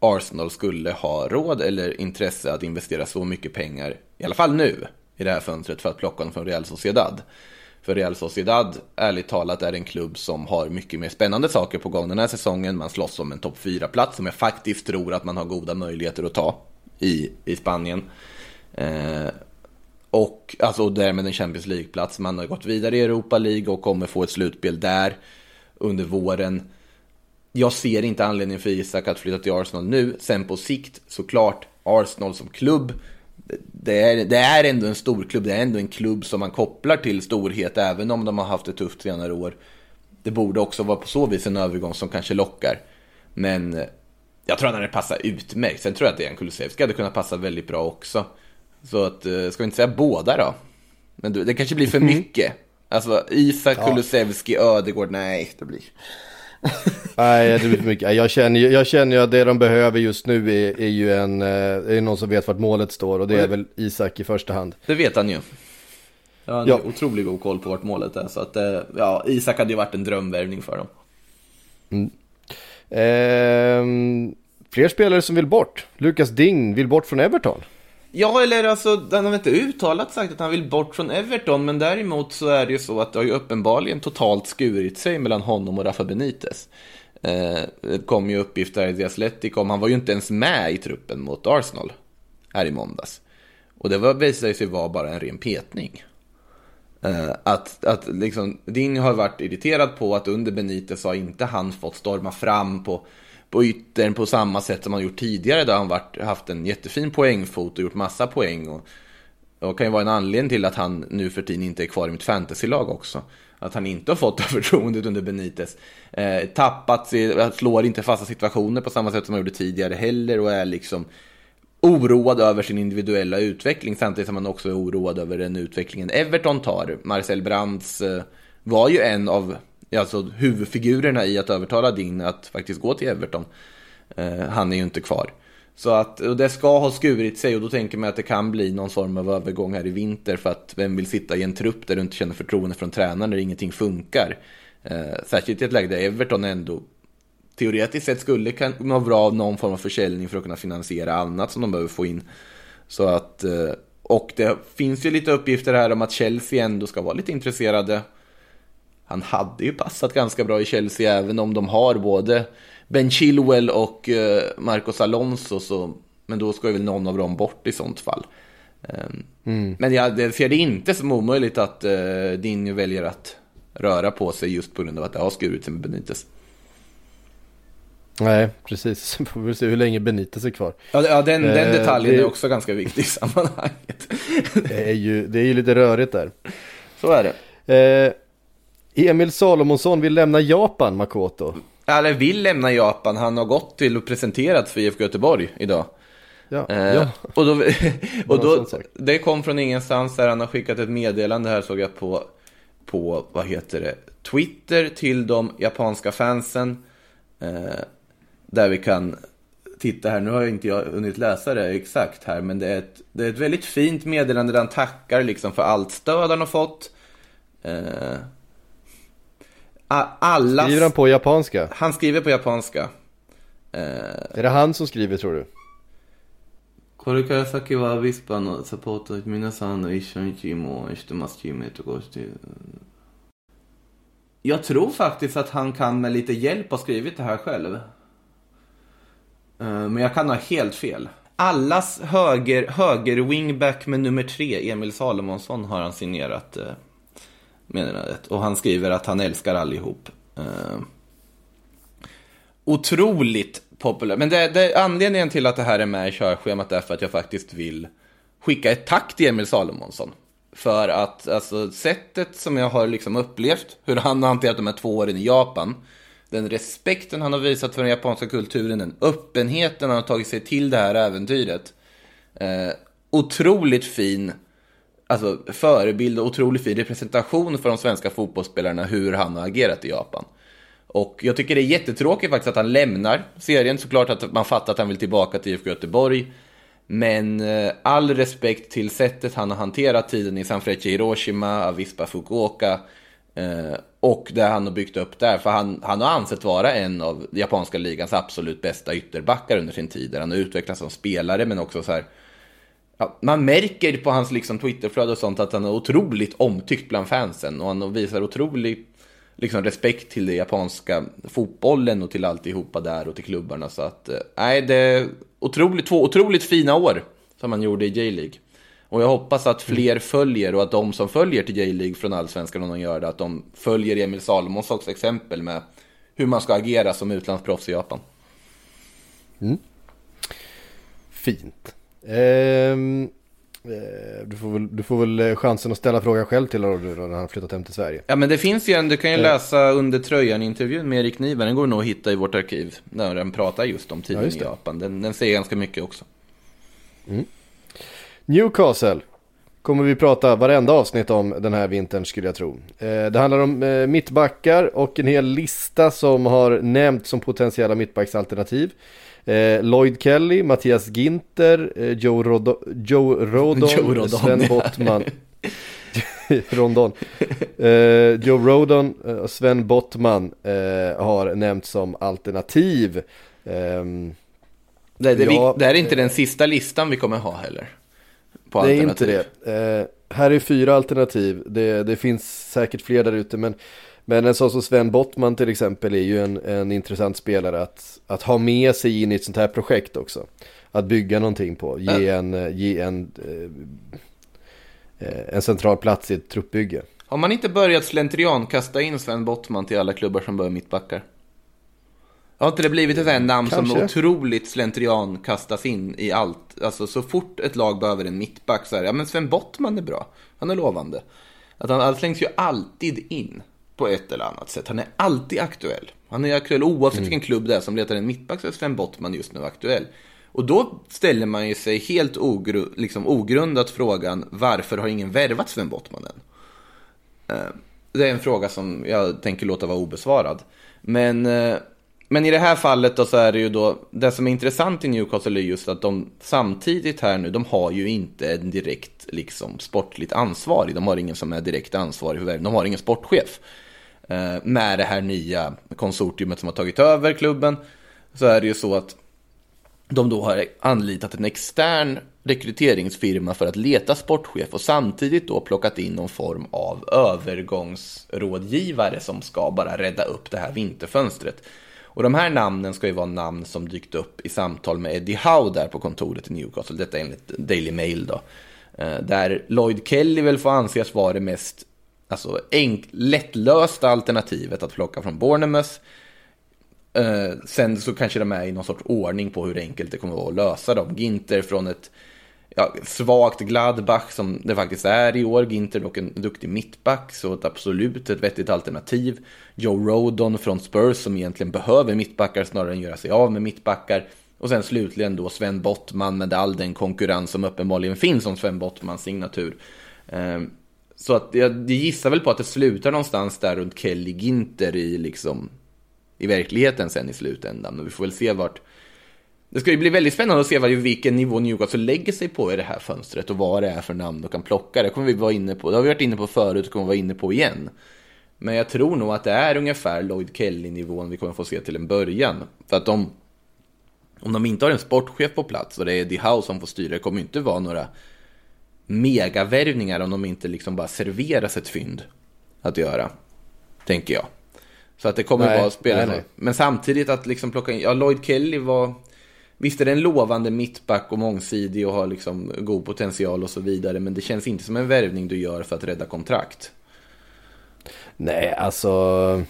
Arsenal skulle ha råd eller intresse att investera så mycket pengar, i alla fall nu, i det här fönstret för att plocka honom från Real Sociedad. För Real Sociedad, ärligt talat, är en klubb som har mycket mer spännande saker på gång den här säsongen. Man slåss om en topp 4-plats som jag faktiskt tror att man har goda möjligheter att ta i, i Spanien. Eh, och alltså därmed en Champions League-plats. Man har gått vidare i Europa League och kommer få ett slutspel där under våren. Jag ser inte anledning för Isak att flytta till Arsenal nu. Sen på sikt såklart, Arsenal som klubb. Det är, det är ändå en stor klubb, det är ändå en klubb som man kopplar till storhet även om de har haft det tufft senare år. Det borde också vara på så vis en övergång som kanske lockar. Men eh, jag tror att han hade passat utmärkt. Sen tror jag att Dejan Kulusevski hade kunnat passa väldigt bra också. Så att, eh, ska vi inte säga båda då? Men det kanske blir för mm. mycket. Alltså Isak, ja. Kulusevski, Ödegård, nej det blir... nej, det blir för mycket. Jag känner, jag känner ju att det de behöver just nu är, är ju en, eh, är någon som vet vart målet står och det är väl Isak i första hand. Det vet han ju. Jag har en ja. otroligt god koll på vart målet är. Så att, eh, ja, Isak hade ju varit en drömvärvning för dem. Mm. Eh, fler spelare som vill bort. Lukas Ding vill bort från Everton. Ja, eller alltså, han har inte uttalat sagt att han vill bort från Everton, men däremot så är det ju så att det har ju uppenbarligen totalt skurit sig mellan honom och Rafa Benitez. Eh, det kom ju uppgifter i The Athletic om, han var ju inte ens med i truppen mot Arsenal här i måndags. Och det var, visade sig vara bara en ren petning. Eh, att, att liksom, Din har varit irriterad på att under Benitez har inte han fått storma fram på på yttern på samma sätt som han gjort tidigare där han varit, haft en jättefin poängfot och gjort massa poäng. Och, och kan ju vara en anledning till att han nu för tiden inte är kvar i mitt fantasylag också. Att han inte har fått det förtroendet under Benitez. Eh, tappat, slår inte fasta situationer på samma sätt som han gjorde tidigare heller och är liksom oroad över sin individuella utveckling samtidigt som han också är oroad över den utvecklingen Everton tar. Marcel Brands eh, var ju en av alltså huvudfigurerna i att övertala din att faktiskt gå till Everton. Eh, han är ju inte kvar. Så att och det ska ha skurit sig och då tänker man att det kan bli någon form av övergång här i vinter för att vem vill sitta i en trupp där du inte känner förtroende från tränaren när ingenting funkar. Eh, särskilt i ett läge där Everton ändå teoretiskt sett skulle kan vara bra av någon form av försäljning för att kunna finansiera annat som de behöver få in. Så att, eh, och det finns ju lite uppgifter här om att Chelsea ändå ska vara lite intresserade han hade ju passat ganska bra i Chelsea även om de har både Ben Chilwell och eh, Marcos Alonso. Så, men då ska ju väl någon av dem bort i sånt fall. Ehm, mm. Men jag ser det inte som omöjligt att uh, Dinho väljer att röra på sig just på grund av att det har skurit sig med Benitez. Nej, precis. Får vi se hur länge Benitez är kvar. Ja, den, den eh, detaljen det, är också ganska viktig i sammanhanget. det, är ju, det är ju lite rörigt där. Så är det. Eh, Emil Salomonsson vill lämna Japan, Makoto. Eller vill lämna Japan. Han har gått till och presenterat för IFK Göteborg idag. Ja, Eh, ja. Och då, och då det kom från ingenstans där han har skickat ett meddelande här såg jag på, på vad heter det, Twitter till de japanska fansen. Eh, där vi kan titta här, nu har jag inte jag hunnit läsa det exakt här, men det är ett, det är ett väldigt fint meddelande där han tackar liksom för allt stöd han har fått. Eh, alla... Skriver han på japanska? Han skriver på japanska. Eh, Är det han som skriver tror du? これから先はアビスパのサポート皆さんの一緒にチームを応援してますチームメイトがして Jag tror faktiskt att han kan med lite hjälp ha skrivit det här själv. Eh, Men jag kan ha helt fel. Allas höger, höger wingback med nummer tre, Emil Salomonsson, har han signerat eh, meddelandet. Och han skriver att han älskar allihop. Eh, otroligt populär. Men det, det, anledningen till att det här är med i körschemat är för att jag faktiskt vill skicka ett tack till Emil Salomonsson. För att alltså, sättet som jag har liksom upplevt hur han har hanterat de här två åren i Japan. Den respekten han har visat för den japanska kulturen, den öppenheten han har tagit sig till det här äventyret. Eh, otroligt fin alltså, förebild och otroligt fin representation för de svenska fotbollsspelarna hur han har agerat i Japan. Och jag tycker det är jättetråkigt faktiskt att han lämnar serien. Såklart att man fattar att han vill tillbaka till IFK Göteborg. Men eh, all respekt till sättet han har hanterat tiden i Sanfrecce Hiroshima, Avispa Fukuoka eh, och det han har byggt upp där. För han, han har ansett vara en av japanska ligans absolut bästa ytterbackar under sin tid. Där han har utvecklats som spelare men också så här Ja, man märker på hans liksom Twitterflöde och sånt att han är otroligt omtyckt bland fansen och han visar otrolig liksom, respekt till den japanska fotbollen och till alltihopa där och till klubbarna. Så att, eh, nej, det är otroligt, två otroligt fina år som han gjorde i J-League. Och jag hoppas att fler följer och att de som följer till J-League från Allsvenskan om de gör det, att de följer Emil Salomonssons exempel med hur man ska agera som utlandsproffs i Japan. Fint. Ehm, eh, du, får väl, du får väl eh, chansen att ställa frågan själv till honom när han har flyttat hem till Sverige. Ja men det finns ju en, du kan ju läsa under tröjan-intervjun med Erik Niva, den går nog att hitta i vårt arkiv. När den pratar just om tiden Ja, just i. Japan. Den, den säger ganska mycket också. Newcastle kommer vi prata varenda avsnitt om den här vintern skulle jag tro. Eh, det handlar om eh, mittbackar och en hel lista som har nämnts som potentiella mittbacksalternativ. Eh, Lloyd Kelly, Mattias Ginter, eh, Joe, Rodo, Joe Rodon, Joe Rodon, Sven ja. Bottman. Rondon. Eh, Joe Rodon eh, och Sven Bottman eh, har nämnts som alternativ. Ehm, Det, det, Ja, vi, det här är inte den sista listan vi kommer ha heller. På Det är inte det. Eh, här är fyra alternativ. Det, det finns säkert fler där ute. Men, men en sån som Sven Bottman till exempel är ju en, en intressant spelare att, att ha med sig in i ett sånt här projekt också. Att bygga någonting på. Ge en, eh, ge en, eh, eh, en central plats i ett truppbygge. Har man inte börjat slentrian kasta in Sven Bottman till alla klubbar som börjar mittbackar? Har inte det blivit ett sånt namn som Kanske. otroligt slentrian kastas in i allt? Alltså så fort ett lag behöver en mittback så är det, ja men Sven Bottman är bra. Han är lovande. Att han, han slängs ju alltid in på ett eller annat sätt. Han är alltid aktuell. Han är aktuell oavsett vilken klubb det är som letar en mittback så är Sven Bottman just nu aktuell. Och då ställer man ju sig helt ogru, liksom ogrundat frågan varför har ingen värvat Sven Bottman än? Eh, Det är en fråga som jag tänker låta vara obesvarad. Men, eh, men i det här fallet då så är det ju då, det som är intressant i Newcastle är just att de samtidigt här nu, de har ju inte en direkt liksom sportligt ansvarig. De har ingen som är direkt ansvarig för värvning. De har ingen sportchef. Eh, Med det här nya konsortiumet som har tagit över klubben så är det ju så att de då har anlitat en extern rekryteringsfirma för att leta sportchef och samtidigt då plockat in någon form av övergångsrådgivare som ska bara rädda upp det här vinterfönstret. Och de här namnen ska ju vara namn som dykt upp i samtal med Eddie Howe där på kontoret i Newcastle, detta enligt Daily Mail då. Eh, där Lloyd Kelly väl får anses vara det mest alltså, enk- lättlösta alternativet att plocka från Bournemouth. Eh, sen så kanske de är i någon sorts ordning på hur enkelt det kommer att vara att lösa dem. Ginter från ett ja, svagt Gladbach som det faktiskt är i år. Ginter dock en duktig mittback, så ett absolut ett vettigt alternativ. Joe Rodon från Spurs som egentligen behöver mittbackar snarare än göra sig av med mittbackar. Och sen slutligen då Sven Bottman med all den konkurrens som uppenbarligen finns om Sven Bottmans signatur. Ehm, så att jag gissar väl på att det slutar någonstans där runt Kelly Ginter i liksom i verkligheten sen i slutändan. Och vi får väl se vart det ska ju bli väldigt spännande att se vad, vilken nivå Newcastle lägger sig på i det här fönstret och vad det är för namn de kan plocka. Det kommer vi vara inne på. Det har vi varit inne på förut och kommer vara inne på igen. Men jag tror nog att det är ungefär Lloyd Kelly-nivån vi kommer få se till en början. För att de, om de inte har en sportchef på plats och det är Eddie Howe som får styra, det kommer inte vara några megavärvningar om de inte liksom bara serveras ett fynd att göra. Tänker jag. Så att det kommer Nej, vara spelare. Men samtidigt att liksom plocka in, ja Lloyd Kelly var Visst är det en lovande mittback och mångsidig och har liksom god potential och så vidare. Men det känns inte som en värvning du gör för att rädda kontrakt. Nej, alltså...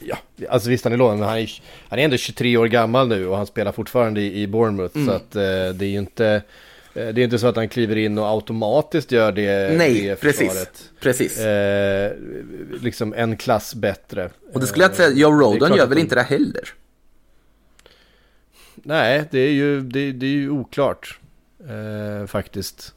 Ja, alltså visst han är lån, men han är, han är ändå 23 år gammal nu och han spelar fortfarande i, i Bournemouth. Mm. Så att eh, det är ju inte... eh, Det är inte så att han kliver in och automatiskt gör det, Nej, det precis. Precis. Eh, liksom en klass bättre. och det skulle jag säga, Joe det är Rodon gör väl inte det heller? Nej, det är ju, det, det är ju oklart eh, faktiskt.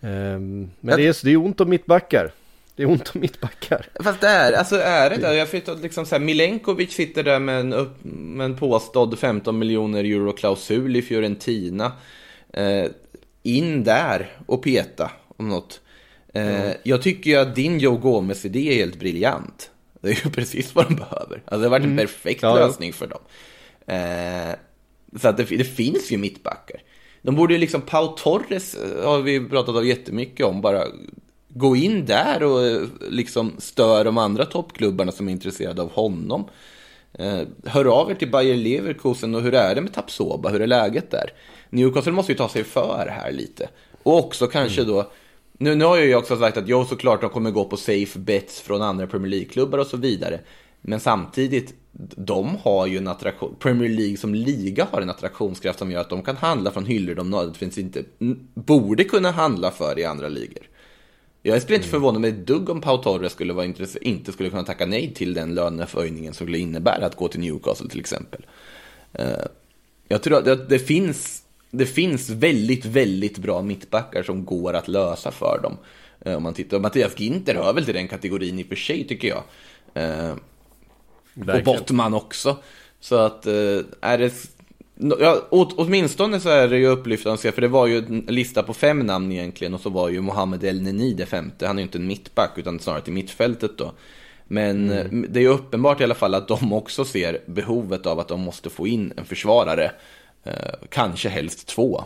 Ehm, men Jag- det, är, det är ont om mittbackar. Det är ont om mittbackar. Fast det är, alltså är det där, jag att liksom så här, Milenkovic sitter där med en, upp, med en påstådd 15 miljoner euro klausul i Fiorentina. Eh, in där och peta om något. Eh, Jag tycker ju att din Joe Gomez idé är helt briljant. Det är ju precis vad de behöver. Alltså det har varit en perfekt Ja, lösning för dem. Eh, så att det, det finns ju mittbackar. De borde ju liksom, Pau Torres har vi pratat om jättemycket om, bara gå in där och eh, liksom stör de andra toppklubbarna som är intresserade av honom. Eh, hör av er till Bayer Leverkusen och hur är det med Tapsoba? Hur är läget där? Newcastle måste ju ta sig för här lite. Och också kanske då, nu, nu har jag ju också sagt att jag såklart de kommer gå på safe bets från andra Premier League-klubbar och så vidare. Men samtidigt, de har ju en attraktion, Premier League som liga har en attraktionskraft som gör att de kan handla från hyllor de nödvändigtvis inte borde kunna handla för i andra ligor. Jag skulle inte förvåna mig ett dugg om Pau Torres skulle vara intresse- inte skulle kunna tacka nej till den löneförhöjningen som skulle innebära att gå till Newcastle till exempel. Eh, Jag tror att det, finns, det finns väldigt, väldigt bra mittbackar som går att lösa för dem. Eh, Om man tittar, Mattias Ginter hör väl till den kategorin i och för sig tycker jag. Eh, och Verkligen. Bottman också. Så att är det... Ja, åt, åtminstone så är det ju upplyftande för det var ju en lista på fem namn egentligen och så var ju Mohamed El Neni det femte. Han är ju inte en mittback utan snarare till mittfältet då. Men eh, det är ju uppenbart i alla fall att de också ser behovet av att de måste få in en försvarare. Eh, kanske helst två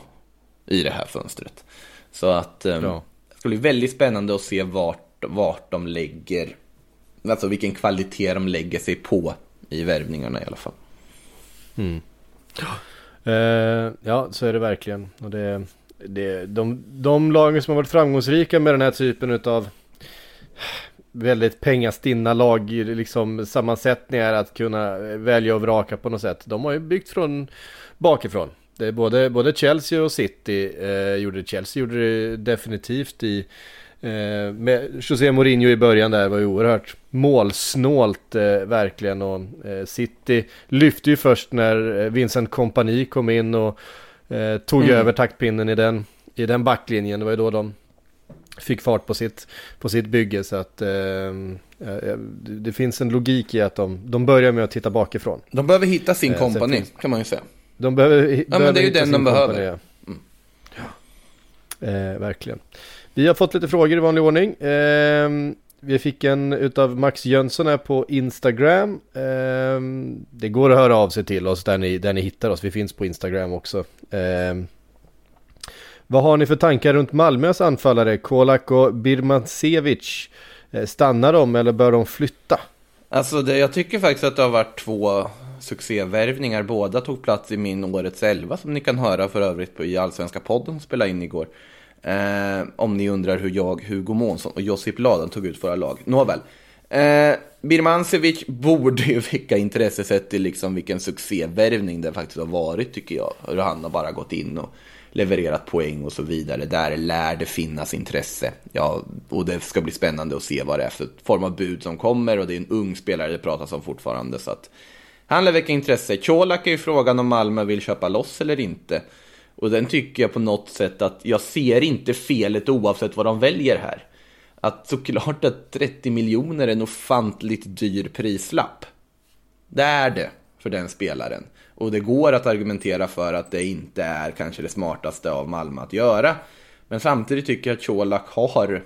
i det här fönstret. Så att eh, Ja. det ska bli väldigt spännande att se vart, vart de lägger, alltså vilken kvalitet de lägger sig på i värvningarna i alla fall. Uh, ja, så är det verkligen. Och det, det, de, de lagen som har varit framgångsrika med den här typen utav väldigt pengastinna lag, liksom sammansättningar att kunna välja och vraka på något sätt. De har ju byggt från bakifrån. Det både, både Chelsea och City eh, gjorde det. Chelsea gjorde det definitivt i med José Mourinho i början där var ju oerhört målsnålt eh, verkligen och eh, City lyfte ju först när eh, Vincent Kompany kom in och eh, tog över taktpinnen i den, i den backlinjen. Det var ju då de fick fart på sitt, på sitt bygge så att eh, eh, det, finns en logik i att de, de börjar med att titta bakifrån. De behöver hitta sin Eh, kompani, kan man ju säga. De behöver, Ja, men det är ju den de behöver. Ja. Eh, verkligen. Vi har fått lite frågor i vanlig ordning. Eh, vi fick en utav Max Jönsson här på Instagram. Eh, det går att höra av sig till oss där ni, där ni hittar oss. Vi finns på Instagram också. Eh, vad har ni för tankar runt Malmös anfallare Kolak och Birmancevic? Eh, stannar de eller bör de flytta? Alltså, det, jag tycker faktiskt att det har varit två succévärvningar. Båda tog plats i min årets elva som ni kan höra för övrigt på i Allsvenska podden som spelade in igår. Eh, om ni undrar hur jag, Hugo Månsson och Josip Ladan tog ut våra lag. Nåväl. Eh, Birmancevic borde ju väcka intresse sett till liksom vilken succévärvning det faktiskt har varit tycker jag. Hur han har bara gått in och levererat poäng och så vidare. Där lär det finnas intresse. Ja, och det ska bli spännande att se vad det är för form av bud som kommer och det är en ung spelare det pratas om fortfarande. Så att han lär väcka intresse. Colak är ju frågan om Malmö vill köpa loss eller inte. Och den tycker jag på något sätt att jag ser inte felet oavsett vad de väljer här. Att såklart att 30 miljoner är en ofantligt dyr prislapp. Det är det för den spelaren. Och det går att argumentera för att det inte är kanske det smartaste av Malmö att göra. Men samtidigt tycker jag att Colak har...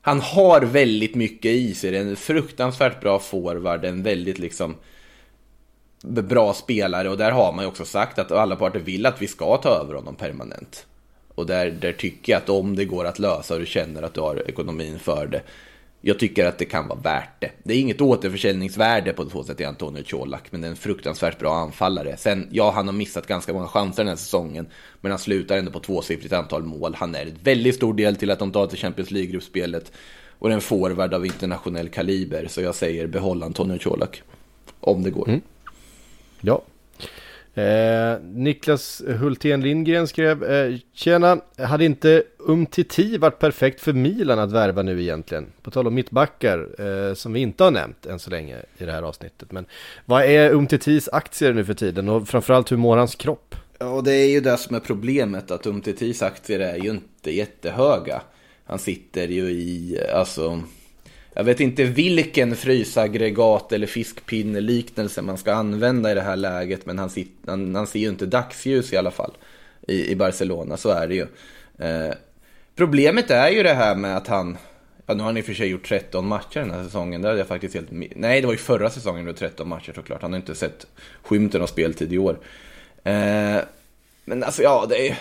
Han har väldigt mycket i sig. Det är en fruktansvärt bra forward. En väldigt liksom bra spelare. Och där har man ju också sagt att alla parter vill att vi ska ta över honom permanent. Och där, där tycker jag att om det går att lösa och du känner att du har ekonomin för det jag tycker att det kan vara värt det. Det är inget återförsäljningsvärde på så sätt i Antonio Colak, men det är en fruktansvärt bra anfallare. Sen, ja, han har missat ganska många chanser den här säsongen, men han slutar ändå på tvåsiffrigt antal mål. Han är en väldigt stor del till att de tar till Champions League-gruppspelet och är en forward av internationell kaliber, så jag säger behåll Antonio Colak. Om det går. Mm. Ja, Eh, Niklas Hultén Lindgren skrev eh, Tjena, hade inte Umtiti varit perfekt för Milan att värva nu egentligen? På tal om mittbackar eh, som vi inte har nämnt än så länge i det här avsnittet. Men vad är Umtitis aktier nu för tiden och framförallt hur mår hans kropp? Ja, det är ju det som är problemet att Umtitis aktier är ju inte jättehöga. Han sitter ju i, alltså jag vet inte vilken frysaggregat eller fiskpinneliknelse man ska använda i det här läget. Men han, sit, han, han ser ju inte dagsljus i alla fall i, i Barcelona, så är det ju. Eh, problemet är ju det här med att han, ja nu har han i och för sig gjort 13 matcher den här säsongen. Det hade jag faktiskt helt, nej det var ju förra säsongen då 13 matcher såklart. Han har inte sett skymten av speltid i år. Eh, men alltså ja, det är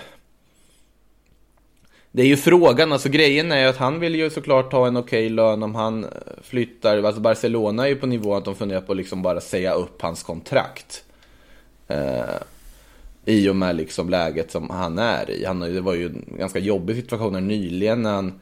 det är ju frågan, alltså grejen är ju att han vill ju såklart ha en okej okay lön om han eh, flyttar. Alltså Barcelona är ju på nivå att de funderar på att liksom bara säga upp hans kontrakt. Eh, I och med liksom läget som han är i. Han, det var ju en ganska jobbig situation nyligen när han,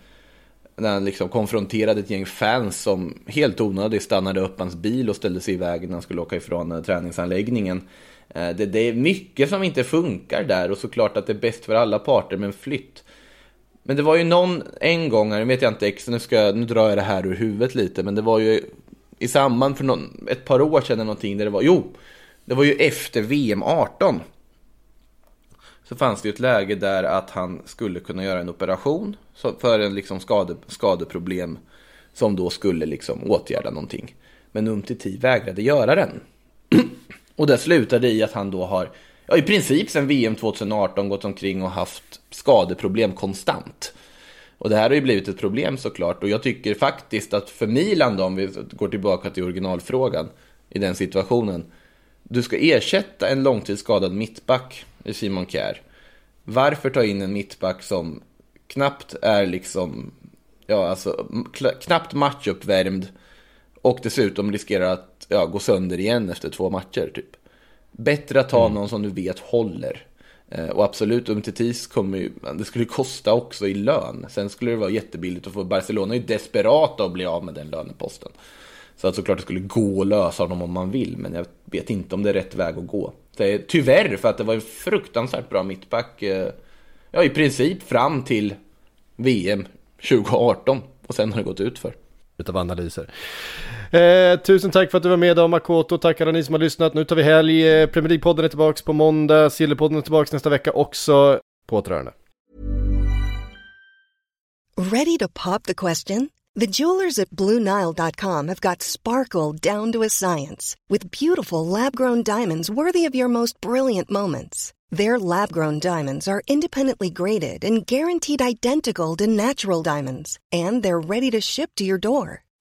när han liksom konfronterade ett gäng fans som helt onödigt stannade upp hans bil och ställde sig i vägen när han skulle åka ifrån eh, träningsanläggningen. Eh, det, det är mycket som inte funkar där och såklart att det är bäst för alla parter med en flytt. Men det var ju någon, en gång, nu vet jag inte exakt, nu, ska, nu drar jag det här ur huvudet lite, men det var ju i samband för någon, ett par år sedan eller någonting där det var, jo, det var ju efter VM 18. Så fanns det ju ett läge där att han skulle kunna göra en operation för en liksom skade, skadeproblem som då skulle liksom åtgärda någonting. Men Umtiti vägrade göra den. Och det slutade i att han då har ja, i princip sedan VM 2018 gått omkring och haft skadeproblem konstant. Och det här har ju blivit ett problem såklart. Och jag tycker faktiskt att för Milan då, om vi går tillbaka till originalfrågan i den situationen. Du ska ersätta en långtidsskadad mittback i Simon Kjär. Varför ta in en mittback som knappt är liksom, ja alltså knappt matchuppvärmd och dessutom riskerar att ja, gå sönder igen efter två matcher typ. Bättre att ta mm. någon som du vet håller. Eh, och absolut, Umtitis kommer ju, det skulle kosta också i lön. Sen skulle det vara jättebilligt att få, Barcelona är ju desperata att bli av med den löneposten. Så att såklart det skulle gå att lösa honom om man vill, men jag vet inte om det är rätt väg att gå. Är, tyvärr, för att det var en fruktansvärt bra mittback, eh, ja i princip fram till VM 2018. Och sen har det gått ut för utav analyser. Eh, tusen tack för att du var med idag Makoto, tack alla ni som har lyssnat. Nu tar vi helg, eh, Premier League-podden är tillbaka på måndag, Sillypodden är tillbaka nästa vecka också. På återhörande. Ready to pop the question? The jewelers at BlueNile.com have got sparkle down to a science with beautiful lab-grown diamonds worthy of your most brilliant moments. Their lab grown diamonds are independently graded and guaranteed identical to natural diamonds, and they're ready to ship to your door.